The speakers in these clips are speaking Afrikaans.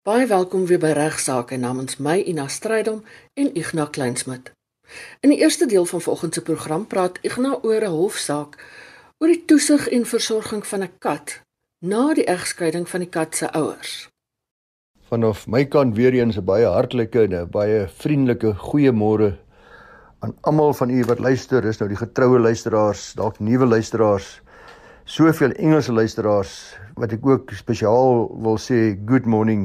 Baie welkom weer by Regsake namens my Ina Strydom en Ignas Kleinsmid. In die eerste deel van vanoggend se program praat Ignas oor 'n hofsaak oor die toesig en versorging van 'n kat na die egskeiding van die kat se ouers. Vanaf my kant weer eens 'n baie hartlike en 'n baie vriendelike goeiemôre aan almal van u wat luister. Dis nou die getroue luisteraars, dalk nuwe luisteraars soveel Engelse luisteraars wat ek ook spesiaal wil sê good morning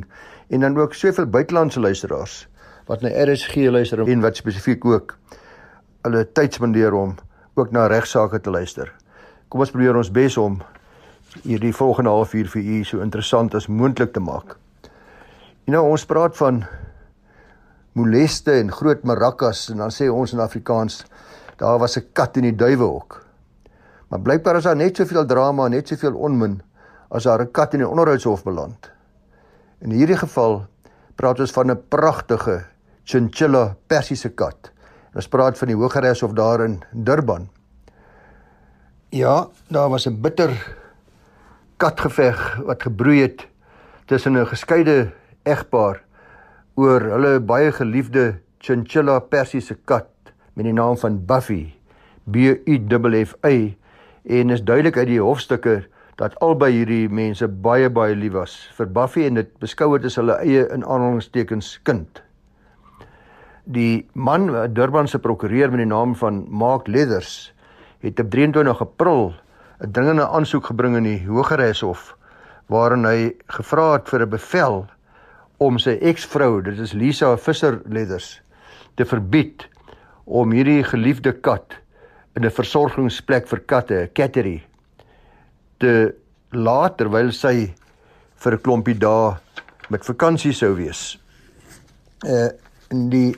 en dan ook soveel buitelandse luisteraars wat na RSG luister en wat spesifiek ook hulle tyd spandeer om ook na regsaake te luister. Kom ons probeer ons bes om hierdie volgende halfuur vir u so interessant as moontlik te maak. En nou ons praat van moleste en groot marakas en dan sê ons in Afrikaans daar was 'n kat in die duiwehok. Maar blykbaar is daar net soveel drama, net soveel onmin as daar 'n kat in die onderhoudshof beland. In hierdie geval praat ons van 'n pragtige chinchilla persiese kat. Ons praat van die Hooggeregshof daar in Durban. Ja, daar was 'n bitter katgeveg wat gebroei het tussen 'n geskeide egpaar oor hulle baie geliefde chinchilla persiese kat met die naam van Buffy. B U F F Y en is duidelik uit die hofstukke dat albei hierdie mense baie baie lief was vir Buffy en dit beskou het as hulle eie in aanhalingstekens kind. Die man, Durban se prokureur met die naam van Mark Leathers, het op 23 April 'n dringende aansoek gebring in die Hooggeregshof waarin hy gevra het vir 'n bevel om sy eksvrou, dit is Lisa Visser Leathers, te verbied om hierdie geliefde kat in 'n versorgingsplek vir katte, 'n cattery, te laat terwyl sy vir 'n klompie dae met vakansie sou wees. Uh in die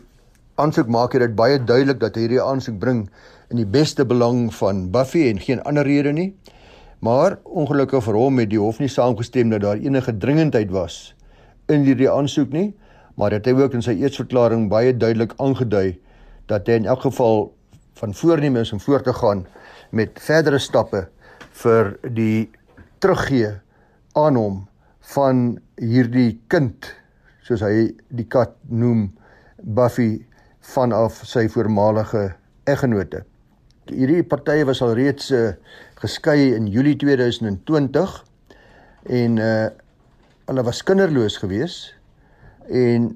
aansoek maak dit baie duidelik dat hierdie aansoek bring in die beste belang van Buffy en geen ander rede nie. Maar ongelukkig vir hom het die hof nie saamgestem dat daar enige dringendheid was in hierdie aansoek nie, maar dit het hy ook in sy eetsverklaring baie duidelik aangedui dat hy in elk geval van voornemens om voort te gaan met verdere stappe vir die teruggee aan hom van hierdie kind soos hy die kat noem Buffy vanaf sy voormalige eggenote. Hierdie partye was al reeds uh, geskei in Julie 2020 en uh hulle was kinderloos gewees en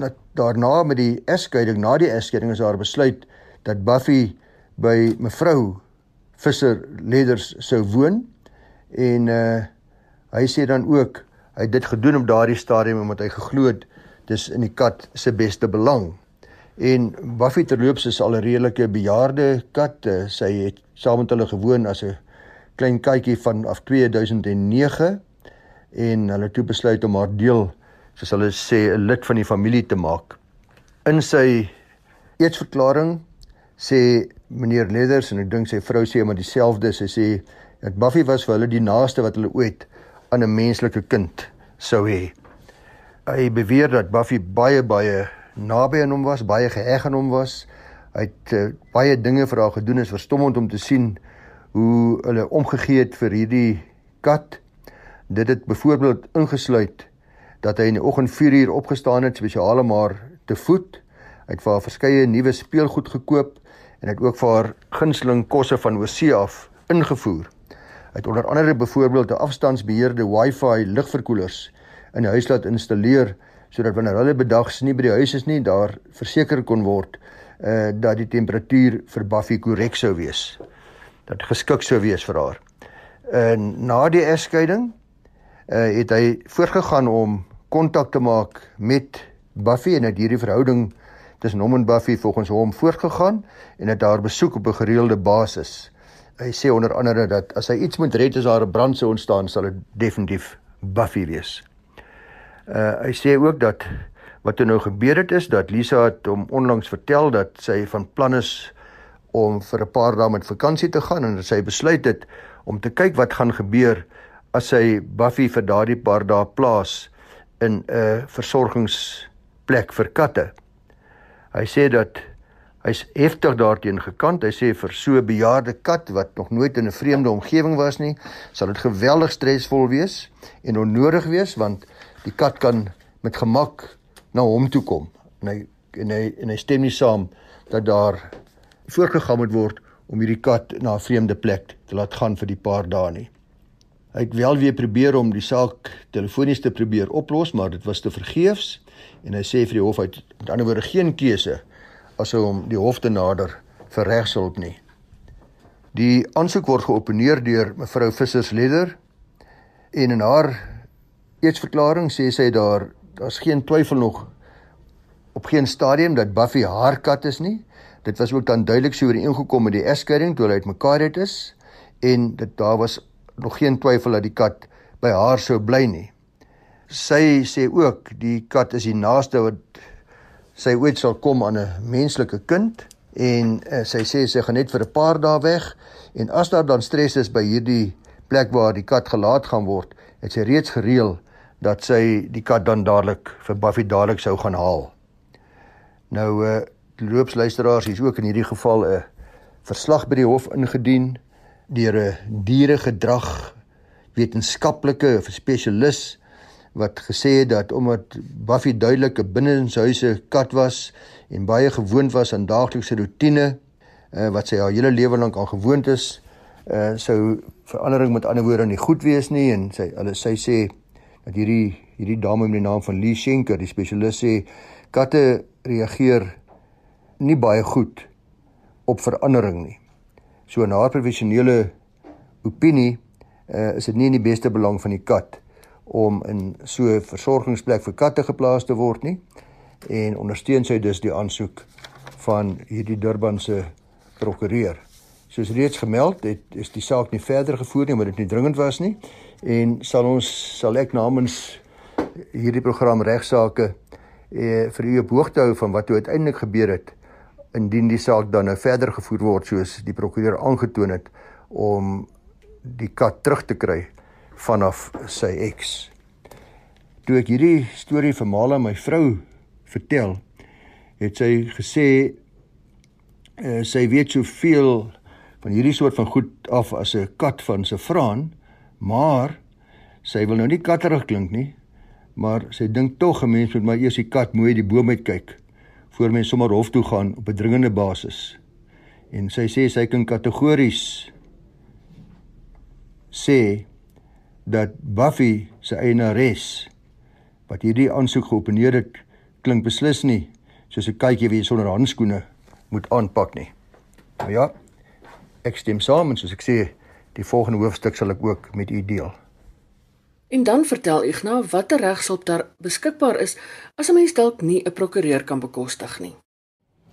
dat daarna met die egskeiding na die egskeiding is daar besluit dat Buffy by mevrou Visser Leaders sou woon en uh hy sê dan ook hy het dit gedoen op daardie stadium omdat hy geglo het dis in die kat se beste belang. En Buffy terloops is al 'n redelike bejaarde kat. Uh, sy het saam met hulle gewoon as 'n klein katjie van af 2009 en hulle het toe besluit om haar deel soos hulle sê 'n lid van die familie te maak. In sy eetsverklaring sê meneer Leathers en ek dink sy vrou sê maar dieselfde sy sê dat Buffy was vir hulle die naaste wat hulle ooit aan 'n menslike kind sou hê. Hy beweer dat Buffy baie baie naby aan hom was, baie geëg aan hom was. Hy het uh, baie dinge vir haar gedoen is verstommend om te sien hoe hulle omgegee het vir hierdie kat. Dit het byvoorbeeld ingesluit dat hy in die oggend 4 uur opgestaan het spesiaal om haar te voed. Hy het vir haar verskeie nuwe speelgoed gekoop en het ook vir haar gunsteling kosse van oorsee af ingevoer. Hy het onder andere byvoorbeeld 'n afstandsbeheerde Wi-Fi ligverkoelers in die huis laat installeer sodat wanneer hulle bedags nie by die huis is nie, daar verseker kon word uh dat die temperatuur vir Buffy korrek sou wees. Dat geskik sou wees vir haar. En na die egskeiding uh het hy voortgegaan om kontak te maak met Buffy en het hierdie verhouding tussen hom en Buffy volgens hom voortgegaan en het haar besoek op 'n gereelde basis. Hy sê onder andere dat as hy iets moet red as daar 'n brand sou ontstaan, sal dit definitief Buffy wees. Uh hy sê ook dat wat er nou gebeur het is dat Lisa het hom onlangs vertel dat sy van plan is om vir 'n paar dae met vakansie te gaan en dat sy besluit het om te kyk wat gaan gebeur as sy Buffy vir daardie paar dae plaas in 'n versorgingsplek vir katte. Hy sê dat hy's heftig daarteenoor gekant. Hy sê vir so 'n bejaarde kat wat nog nooit in 'n vreemde omgewing was nie, sal dit geweldig stresvol wees en onnodig wees want die kat kan met gemak na hom toe kom. En hy en hy en hy stem nie saam dat daar voorgegaan moet word om hierdie kat na 'n vreemde plek te laat gaan vir die paar dae nie. Hy het wel weer probeer om die saak telefonies te probeer oplos, maar dit was te vergeefs en hy sê vir die hof hy het met ander woorde geen keuse as om die hof te nader vir regshulp nie. Die aansoek word geopeneer deur mevrou Vissers Leder en in haar eetsverklaring sê sy daar daar's geen twyfel nog op geen stadium dat Buffy haar kat is nie. Dit was ook dan duidelik so ooreengekom met die egskeiding toe hulle uitmekaar het is en dit daar was nog geen twyfel dat die kat by haar sou bly nie. Sy sê ook die kat is die naaste wat sy ooit sal kom aan 'n menslike kind en uh, sy sê sy gaan net vir 'n paar dae weg en as daar dan stres is by hierdie plek waar die kat gelaat gaan word, het sy reeds gereël dat sy die kat dan dadelik vir Buffy dadelik sou gaan haal. Nou uh loopsluisteraars, hier's ook in hierdie geval 'n verslag by die hof ingedien deur 'n dieregedrag wetenskaplike of spesialis wat gesê het dat omdat Buffy duidelik 'n binnenshuise kat was en baie gewoond was aan daaglikse rotine uh, wat sy haar hele lewe lank aan gewoond is, uh, sou verandering met ander woorde nie goed wees nie en sy hulle sy sê dat hierdie hierdie dame met die naam van Lee Schenker, die spesialis sê katte reageer nie baie goed op verandering nie. So in haar professionele opinie uh, is dit nie in die beste belang van die kat om in so 'n versorgingsplek vir katte geplaas te word nie en ondersteun sy dus die aansoek van hierdie Durbanse prokureur. Soos reeds gemeld, het is die saak nie verder gevoer nie omdat dit nie dringend was nie en sal ons sal ek namens hierdie program regsaake eh, vir u op hoogte hou van wat toe uiteindelik gebeur het indien die saak dan nou verder gevoer word soos die prokureur aangetoon het om die kat terug te kry vanaf sy eks. Toe ek hierdie storie vir Mala my vrou vertel, het sy gesê uh, sy weet soveel van hierdie soort van goed af as 'n kat van se vraan, maar sy wil nou nie katterig klink nie, maar sy dink tog 'n mens moet maar eers die kat mooi die boom uit kyk voor mens sommer hof toe gaan op 'n dringende basis. En sy sê sy kan kategories sê dat Buffy se eienares wat hierdie aansoek geopeneer het, klink beslis nie soos 'n katjie wie sonder handskoene moet aanpak nie. Nou ja, ek stem saam en soos ek sê, die volgende hoofstuk sal ek ook met u deel. En dan vertel Ignas watter regshulp daar beskikbaar is as 'n mens dalk nie 'n prokureur kan bekostig nie.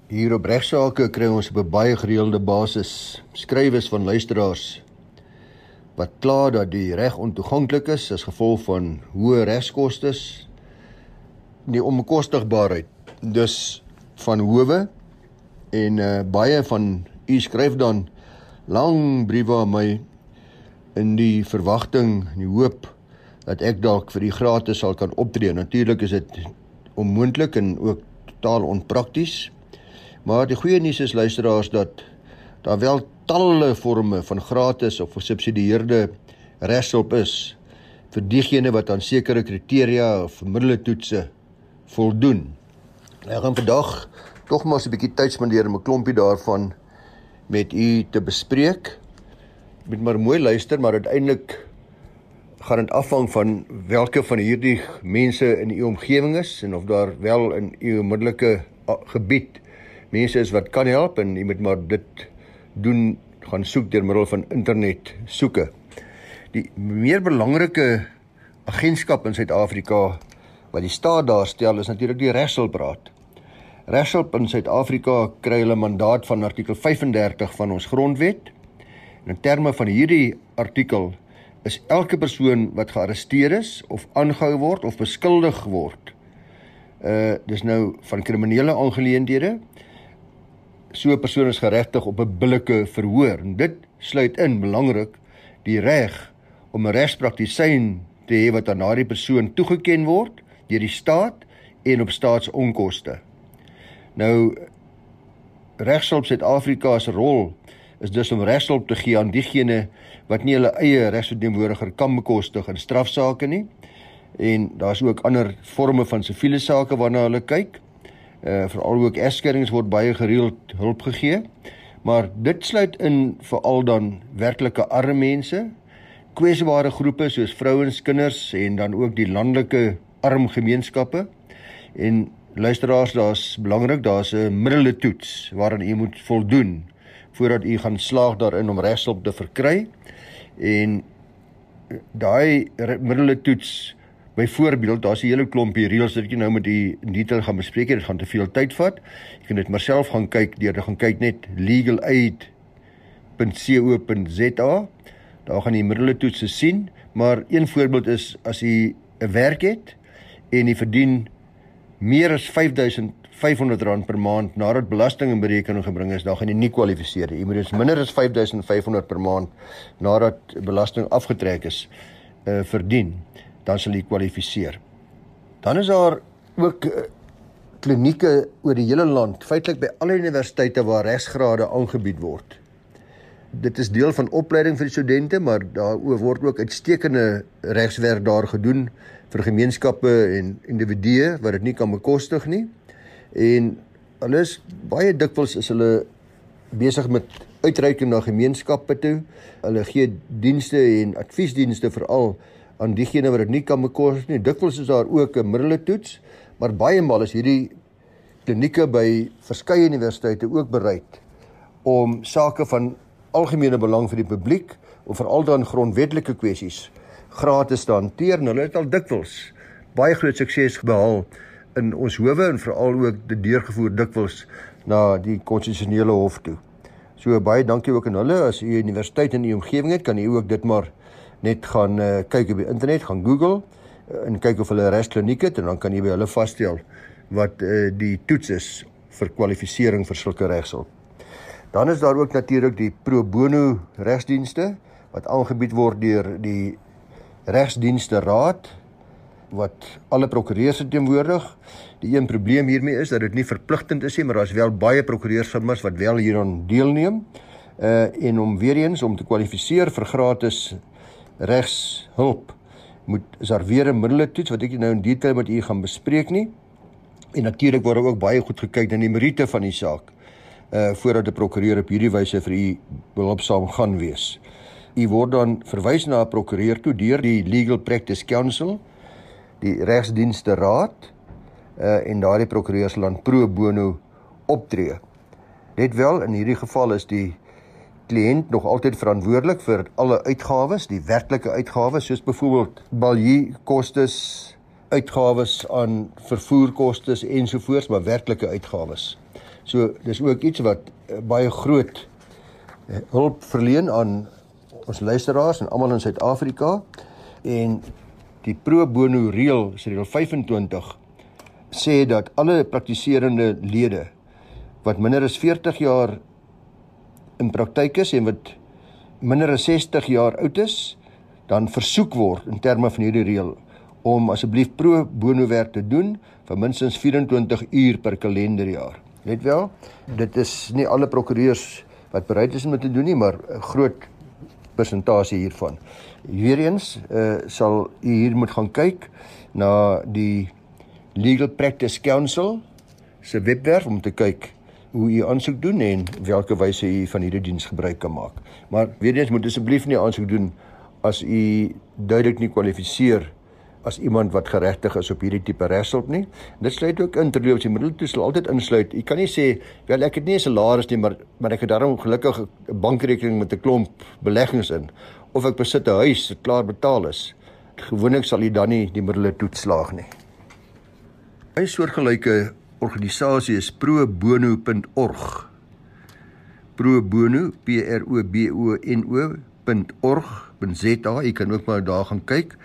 Hier op regsaake kry ons op 'n baie gereelde basis skrywes van luisteraars wat kla dat die reg ontoeganklik is as gevolg van hoë regskoste, die onbekostigbaarheid dus van howe en uh, baie van u skryf dan lang briewe aan my in die verwagting en die hoop dat ek dalk vir die gratis sal kan optree. Natuurlik is dit onmoontlik en ook totaal onprakties. Maar die goeie nuus is luisteraars dat daar wel talle forme van gratis of gesubsidieerde regshulp is vir diegene wat aan sekere kriteria of middeletoetse voldoen. Ek gaan vandag tog maar 'n bietjie tyd spandeer om 'n klompie daarvan met u te bespreek. Moet maar mooi luister, maar uiteindelik gaan dit afhang van watter van hierdie mense in u omgewing is en of daar wel in u onmiddellike gebied mense is wat kan help en jy moet maar dit doen gaan soek deur middel van internet soeke. Die meer belangrike agentskap in Suid-Afrika wat die staat daar stel is natuurlik die Regshulpraad. Regshulp in Suid-Afrika kry hulle mandaat van artikel 35 van ons grondwet. En in terme van hierdie artikel is elke persoon wat gearresteer is of aangehou word of beskuldig word uh dis nou van kriminele aangeleenthede so 'n persoon is geregtig op 'n billike verhoor. En dit sluit in belangrik die reg om 'n regspraktisyn te hê wat aan daardie persoon toegeken word deur die staat en op staatsonkoste nou regshulp Suid-Afrika se rol is dus om regshulp te gee aan diegene wat nie hulle eie regsverteenwoordiger kan bekostig in strafsaake nie. En daar's ook ander forme van siviele sake waarna hulle kyk. Uh veral ook egskeidings word baie gereeld hulp gegee. Maar dit sluit in veral dan werklike arme mense, kwesbare groepe soos vrouens, kinders en dan ook die landelike arm gemeenskappe. En luisteraars, daar's belangrik, daar's 'n middele toets waaraan u moet voldoen voordat u gaan slaag daarin om regshulp te verkry. En daai middele toets Byvoorbeeld, daar's 'n hele klompie reëls wat ek nou met u in detail gaan bespreek. Dit gaan te veel tyd vat. Jy kan dit maar self gaan kyk deur te gaan kyk net legalaid.co.za. Daar gaan jy middele toets sien, maar een voorbeeld is as jy 'n werk het en jy verdien meer as 5500 rand per maand nadat belasting in berekening gebring is, dan gaan jy nie kwalifiseer nie. Jy moet dus minder as 5500 per maand nadat belasting afgetrek is, uh verdien dan sal jy kwalifiseer. Dan is daar ook uh, klinieke oor die hele land, feitelik by alle universiteite waar regsgrade aangebied word. Dit is deel van opleiding vir die studente, maar daar word ook uitstekende regswerk daar gedoen vir gemeenskappe en individue wat dit nie kan bekostig nie. En hulle is baie dikwels is hulle besig met uitreiking na gemeenskappe toe. Hulle gee dienste en adviesdienste veral aan diegene wat dit nie kan bekos nie. Dikwels is daar ook 'n middele toets, maar baie maal is hierdie klinieke by verskeie universiteite ook bereid om sake van algemene belang vir die publiek of veral dan grondwetlike kwessies gratis te hanteer. Hulle het al dikwels baie groot sukses behaal in ons howe en veral ook dit deurgevoer dikwels na die konstitusionele hof toe. So baie dankie ook aan hulle as u universiteit in u omgewing het, kan u ook dit maar net gaan uh, kyk op die internet, gaan Google uh, en kyk of hulle 'n regskliniek het en dan kan jy by hulle vasstel wat uh, die toets is vir kwalifisering vir sulke regshulp. Dan is daar ook natuurlik die pro bono regsdienste wat aangebied word deur die regsdienste raad wat alle prokureurs teenwoordig. Die een probleem hiermee is dat dit nie verpligtend is nie, maar daar's wel baie prokureursfirmas wat wel hieraan deelneem. Uh en om weer eens om te kwalifiseer vir gratis regshulp moet is daar weer 'n middele toets wat ek nou in detail met u gaan bespreek nie. En natuurlik word ook baie goed gekyk na die meriete van die saak uh voordat 'n prokureur op hierdie wyse vir u behulpsaam gaan wees. U word dan verwys na 'n prokureur toe deur die Legal Practice Council, die regsdienste raad uh en daardie prokureurs land pro bono optree. Net wel in hierdie geval is die kliënt nog altyd verantwoordelik vir alle uitgawes, die werklike uitgawes soos byvoorbeeld balie kostes, uitgawes aan vervoerkostes ensovoorts, maar werklike uitgawes. So dis ook iets wat uh, baie groot uh, hulp verleen aan ons luisteraars en almal in Suid-Afrika en die pro bono reël, reël 25 sê dat alle praktiserende lede wat minder as 40 jaar in praktyk is en wat minder as 60 jaar oud is, dan versoek word in terme van hierdie reël om asseblief pro bono werk te doen vir minstens 24 uur per kalenderjaar. Let wel, dit is nie alle prokureurs wat bereid is om dit te doen nie, maar 'n groot persentasie hiervan. Weereens uh, sal u hier moet gaan kyk na die Legal Practice Council se webwerf om te kyk hoe u aansoek doen en watter wyse u van hierdie diens gebruik kan maak. Maar weer eens moet asseblief nie aansoek doen as u duidelik nie kwalifiseer as iemand wat geregtig is op hierdie tipe regshulp nie. Dit sluit ook in terloops die middeltoe sal altyd insluit. U kan nie sê wel ek het nie 'n salaris nie, maar maar ek het daarom gelukkig 'n bankrekening met 'n klomp beleggings in of ek besit 'n huis wat klaar betaal is. Gewoonlik sal u dan nie die middeltoe slaag nie. Hy soortgelyke organisasie is probono.org. Probono P R O B O N O.org.za. Jy kan ook maar daar gaan kyk.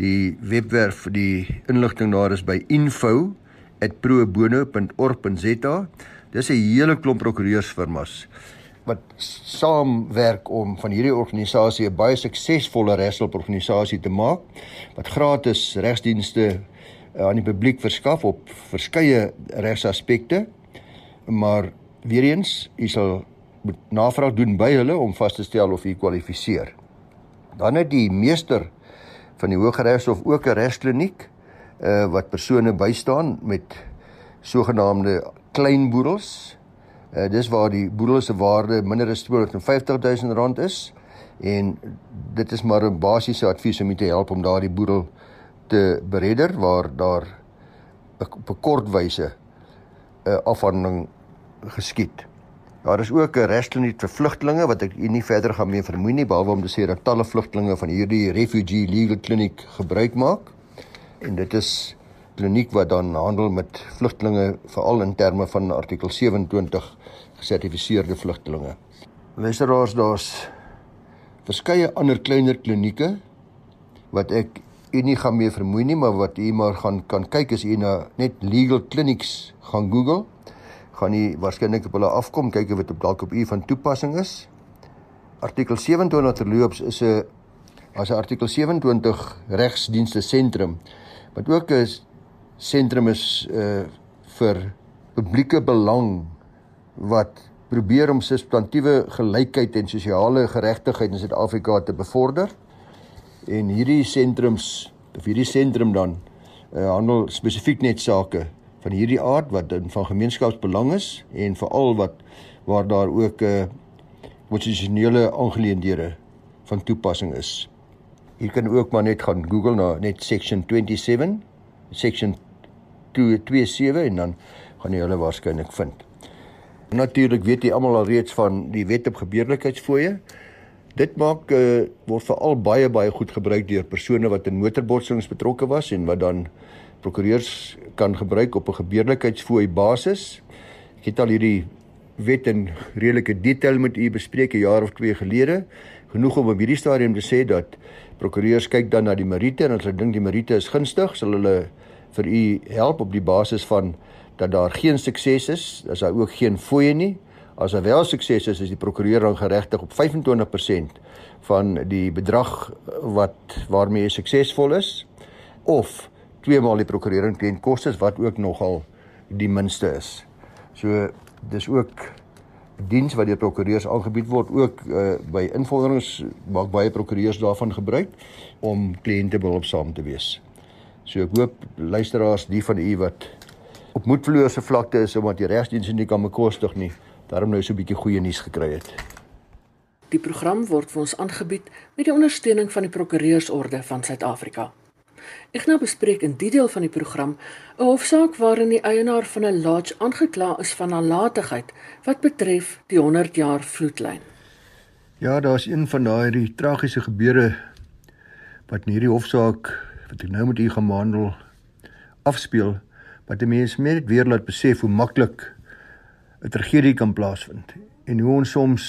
Die webwerf vir die inligting daar is by info@probono.org.za. Dis 'n hele klomp prokureursfirmas wat saamwerk om van hierdie organisasie 'n baie suksesvolle regshulporganisasie te maak wat gratis regsdienste uh, aan die publiek verskaf op verskeie regsaspekte. Maar weer eens, u sal moet navraag doen by hulle om vas te stel of u kwalifiseer. Dan het die meester van die Hooggeregshof ook 'n regskliniek uh wat persone bystaan met sogenaamde klein boedels. Uh dis waar die boedel se waarde minder as 250 000 rand is en dit is maar 'n basiese advies om te help om daardie boedel te beredder waar daar op 'n kort wyse 'n afhandeling geskied. Daar is ook 'n regskliniek vir vlugtelinge wat ek nie verder gaan mee vermoei nie behalwe om te sê dat talle vlugtelinge van hierdie refugee legal clinic gebruik maak. En dit is kliniek wat dan handel met vlugtelinge veral in terme van artikel 27 gesertifiseerde vlugtelinge. Luisteraars, daar's verskeie ander kleiner klinieke wat ek u nie gaan mee vermoei nie, maar wat u maar gaan kan kyk as u na net legal clinics gaan Google gaan u waarskynlik op hulle afkom kyk of dit op dalk op u van toepassing is. Artikel 27 terloops is 'n as 'n artikel 27 regsdienste sentrum wat ook 'n sentrum is uh vir publieke belang wat probeer om substantiëre gelykheid en sosiale geregtigheid in Suid-Afrika te bevorder. En hierdie sentrums of hierdie sentrum dan uh, handel spesifiek net sake van hierdie aard wat in van gemeenskapsbelang is en veral wat waar daar ook 'n uh, konstitusionele aangeleenthede van toepassing is. Jy kan ook maar net gaan Google na net section 27 section 227 en dan gaan jy hulle waarskynlik vind. Natuurlik weet jy almal al reeds van die wet op gebeurlikheidsfooie. Dit maak uh, word veral baie baie goed gebruik deur persone wat in motorbotsings betrokke was en wat dan prokureurs kan gebruik op 'n gebeurlikheidsfooi basis. Ek het al hierdie wet in redelike detail met u bespreek 'n jaar of 2 gelede. Genoeg om op hierdie stadium te sê dat prokureurs kyk dan na die meriete en as hulle dink die meriete is gunstig, sal hulle vir u help op die basis van dat daar geen sukses is, as daar ook geen fooie nie. As daar wel sukses is, is die prokureur dan geregtig op 25% van die bedrag wat waarmee hy suksesvol is of twee maal die prokurering teen kostes wat ook nogal die minste is. So dis ook diens wat deur prokureurs aangebied word ook uh, by invorderings maak baie prokureurs daarvan gebruik om kliënte behulpsaam te wees. So ek hoop luisteraars die van u wat op moedverlose vlakte is omdat die regsdiens nie kan bekostig nie, daarom nou so 'n bietjie goeie nuus gekry het. Die program word vir ons aangebied met die ondersteuning van die Prokureursorde van Suid-Afrika. Ek nou bespreek in die deel van die program 'n hofsaak waarin die eienaar van 'n lodge aangekla is van nalatigheid wat betref die 100 jaar vloedlyn. Ja, daar's een van daai tragiese gebeure wat in hierdie hofsaak wat ek nou met u gaan behandel afspeel wat die mens net weer laat besef hoe maklik 'n tragedie kan plaasvind en hoe ons soms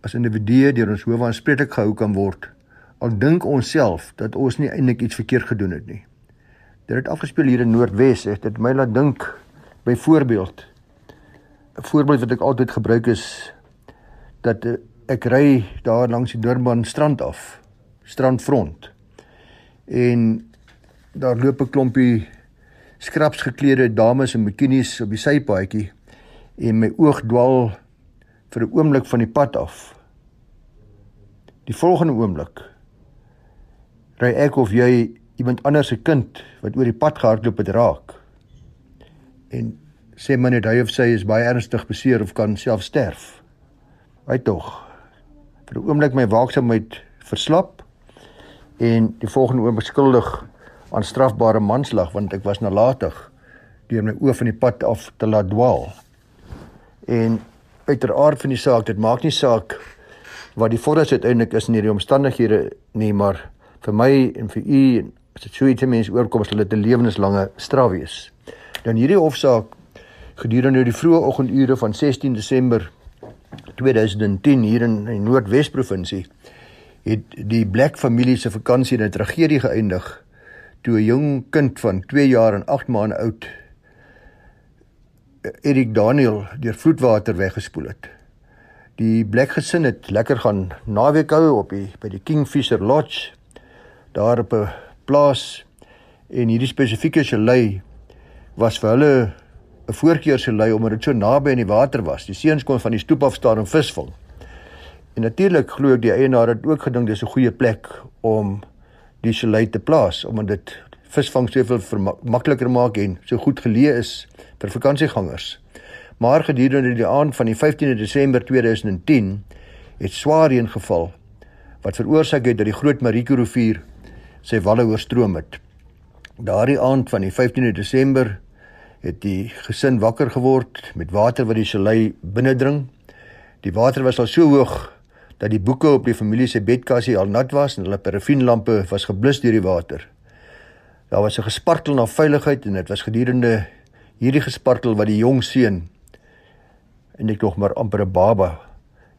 as individue deur ons hoof aanspreeklik gehou kan word al dink ons self dat ons nie eintlik iets verkeerd gedoen het nie. Dit het afgespeel hier in Noordwes, het dit my laat dink byvoorbeeld 'n voorbeeld wat ek altyd gebruik is dat eh, ek ry daar langs die Durban strand af, strandfront. En daar loop 'n klompie skraps geklede dames in bikinis op die sypaadjie en my oog dwaal vir 'n oomblik van die pad af. Die volgende oomblik ry ek of jy iemand anders se kind wat oor die pad gehardloop het raak. En sê maar net hy of sy is baie ernstig beseer of kan self sterf. Hy tog. Vir 'n oomblik my waaksaamheid verslap en die volgende oomblik skuldig aan strafbare manslag want ek was nalatig deur my oë van die pad af te laat dwaal. En uiteraard van die saak, dit maak nie saak wat die vorderheid uiteindelik is in hierdie omstandighede nie, maar vir my en vir u en as dit so iets mense oorkom sal dit 'n lewenslange straf wees. Dan hierdie hofsaak gedurende die vroeë oggendure van 16 Desember 2010 hier in die Noordwes provinsie het die Black familie se vakansie in 'n tragedie geëindig toe 'n jong kind van 2 jaar en 8 maande oud Erik Daniel deur vloedwater weggespoel het. Die Black gesin het lekker gaan naweek hou op die by die Kingfisher Lodge daar op 'n plaas en hierdie spesifieke gelei was vir hulle 'n voorkeursgelei omdat dit so naby aan die water was. Die seuns kon van die stoep af staan en visvang. En natuurlik glo ek die eienaar het ook gedink dis 'n goeie plek om die chalet te plaas omdat dit visvang soveel makliker maak en so goed geleë is vir vakansiegangers. Maar gedurende die aand van die 15de Desember 2010 het swaar reën geval wat veroorsaak het dat die Groot Marieko rivier sy walle oorstroom het. Daardie aand van die 15de Desember het die gesin wakker geword met water wat die chalet binnendring. Die water was al so hoog dat die boeke op die familie se bedkassie al nat was en hulle parafienlampe was geblus deur die water. Daar was 'n gespartel na veiligheid en dit was gedurende hierdie gespartel wat die jong seun en ek nog maar amper 'n baba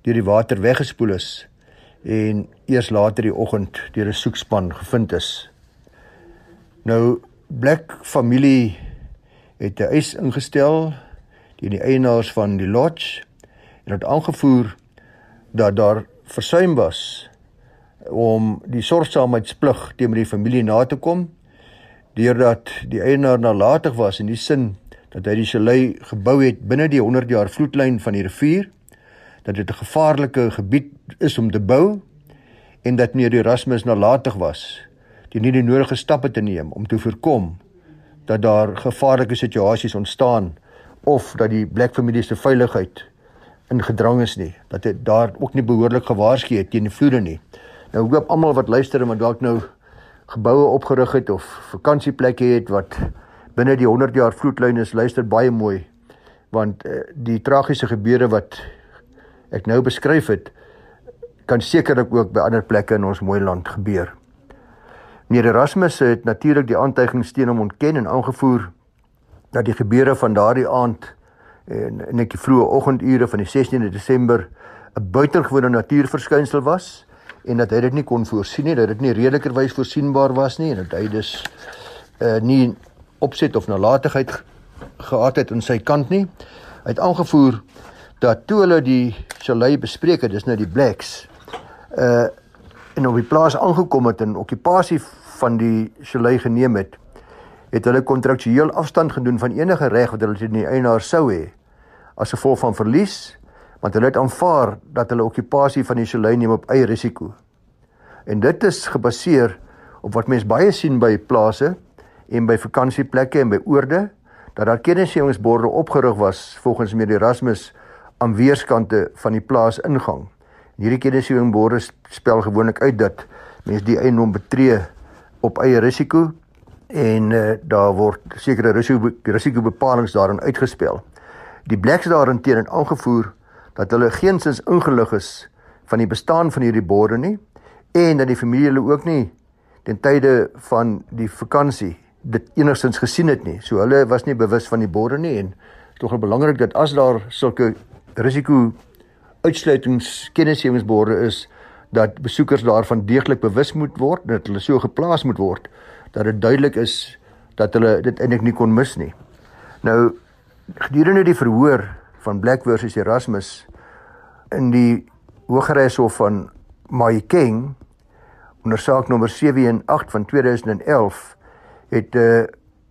deur die water weggespoel is en eers later die oggend deur 'n soekspan gevind is. Nou Black familie het 'n eis ingestel teen die eienaars van die lodge en het aangevoer dat daar versuim was om die sorgsaamheidsplig teenoor die familie na te kom deurdat die eienaar nalatig was in die sin dat hy die chalet gebou het binne die 100 jaar vloedlyn van die rivier dat dit 'n gevaarlike gebied is om te bou en dat meneer Erasmus nalatig was die nie die nodige stappe te neem om te voorkom dat daar gevaarlike situasies ontstaan of dat die black familie se veiligheid in gedrang is nie dat dit daar ook nie behoorlik gewaarsku het teen die vloede nie. Nou hoop almal wat luister en wat dalk nou geboue opgerig het of vakansieplekke het wat binne die 100 jaar vloedlyn is, luister baie mooi want uh, die tragiese gebeure wat ek nou beskryf het kan sekerlik ook by ander plekke in ons mooi land gebeur. Meneer Erasmus het natuurlik die aantuigings teen hom ontken en aangevoer dat die gebeure van daardie aand en in die vroeë oggendure van die 16de Desember 'n buitengewone natuurverskynsel was en dat hy dit nie kon voorsien nie, dat dit nie redelikerwys voorsienbaar was nie en dat hy dus uh nie opset of nalatigheid gehad het aan sy kant nie. Hy het aangevoer dat toe hulle die chalet bespreek het, dis nou die Blacks, uh en op die plaas aangekom het en okupasie van die chalet geneem het, het hulle kontraktueel afstand gedoen van enige reg wat hulle teen die eienaar sou hê as gevolg van verlies want hulle het aanvaar dat hulle okupasie van die chalet neem op eie risiko. En dit is gebaseer op wat mense baie sien by plase en by vakansieplekke en by oorde dat daar kennisgewingsborde opgerig was volgens meneer Erasmus aan weerskante van die plaas ingang. Hierdie kennisgewingsborde spel gewoonlik uit dat mense die eiendom betree op eie risiko en uh, daar word sekere risiko risikobepalings daarin uitgespel. Die blacks daarin teen en aangevoer dat hulle geensins ingelig is van die bestaan van hierdie borde nie en dat die familie hulle ook nie ten tye van die vakansie dit enigstens gesien het nie. So hulle was nie bewus van die borde nie en tog belangrik dat as daar sulke risiko uitsluitingskennisgewingsborde is dat besoekers daarvan deeglik bewus moet word dat hulle so geplaas moet word dat dit duidelik is dat hulle dit eintlik nie kon mis nie. Nou gedurende die verhoor van Black versus Erasmus in die Hooggeregshof van Mahikeng onder saak nommer 718 van 2011 het 'n uh,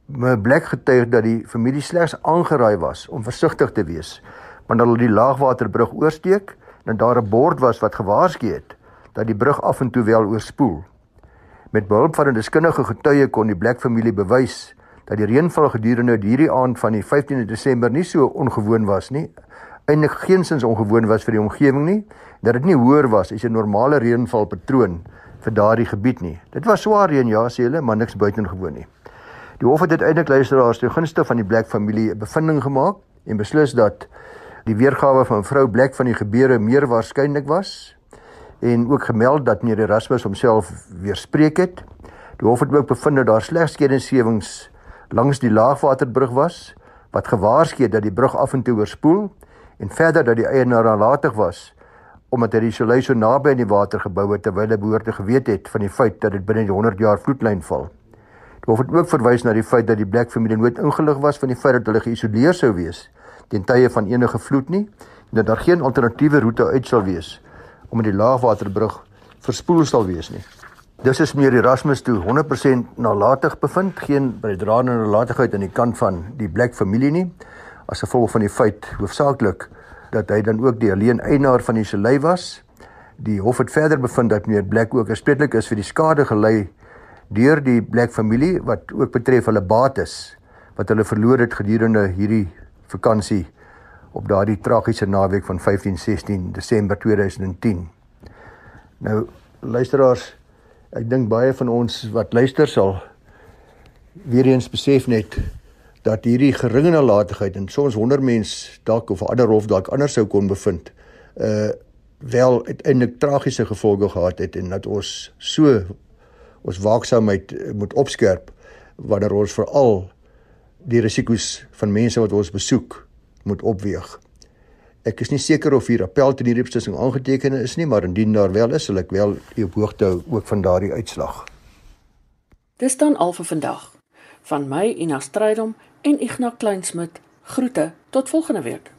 my Black getuig dat die familie slegs aangeraai was om versigtig te wees wanneer hulle die laagwaterbrug oorsteek en daar 'n bord was wat gewaarsku het dat die brug af en toe wel oorspoel. Met behulp van 'n deskundige getuie kon die Black familie bewys dat die reënval gedurende hierdie aand van die 15de Desember nie so ongewoon was nie. Eindelik geensins ongewoon was vir die omgewing nie, dat dit nie hoër was as 'n normale reënvalpatroon vir daardie gebied nie. Dit was swaar reën ja, sê hulle, maar niks buitengewoon nie. Die hof het uiteindelik luisteraars te gunste van die Black familie 'n bevinding gemaak en beslis dat die weergawe van mevrou Black van die gebeure meer waarskynlik was en ook gemeld dat meneer Erasmus homself weerspreek het. Die hof het ook bevind dat daar slegs kennisgewings langs die laagwaterbrug was wat gewaarsku het dat die brug af en toe oorspoel en verder dat die eienaar nalatig was omdat hy die chalet so naby aan die water gebou het terwyl hy behoort te geweet het van die feit dat dit binne die 100 jaar vloedlyn val. Dit word ook verwys na die feit dat die Black familie nooit ingelig was van die feit dat hulle geïsoleer sou wees teen tye van enige vloed nie en dat daar geen alternatiewe roete uit sal wees omdat die laagwaterbrug verspoel sal wees nie. Dis is meer Erasmus toe 100% nalatig bevind, geen bydraende nalatigheid aan die kant van die Black familie nie, as gevolg van die feit hoofsaaklik dat hy dan ook die alleen eienaar van die chalet was. Die hof het verder bevind dat meneer Black ook aanspreeklik is vir die skade gelei deur die Black familie wat ook betref hulle bates wat hulle verloor het gedurende hierdie vakansie op daardie tragiese naweek van 15-16 Desember 2010. Nou luisteraars, ek dink baie van ons wat luister sal weer eens besef net dat hierdie geringe nalatigheid en soms 100 mens dalk of ander hof dalk anders sou kon bevind, uh wel uiteindelik tragiese gevolge gehad het en dat ons so ons waaksaamheid moet opskerp wanneer ons veral die risiko's van mense wat ons besoek moet opweeg. Ek is nie seker of hier appel teen hierdie beslissing aangeteken is nie, maar indien daar wel is, sal ek wel op hoogte hou ook van daardie uitslag. Dis dan al vir vandag. Van my Ina Strydom en Ignas Kleinsmid. Groete tot volgende week.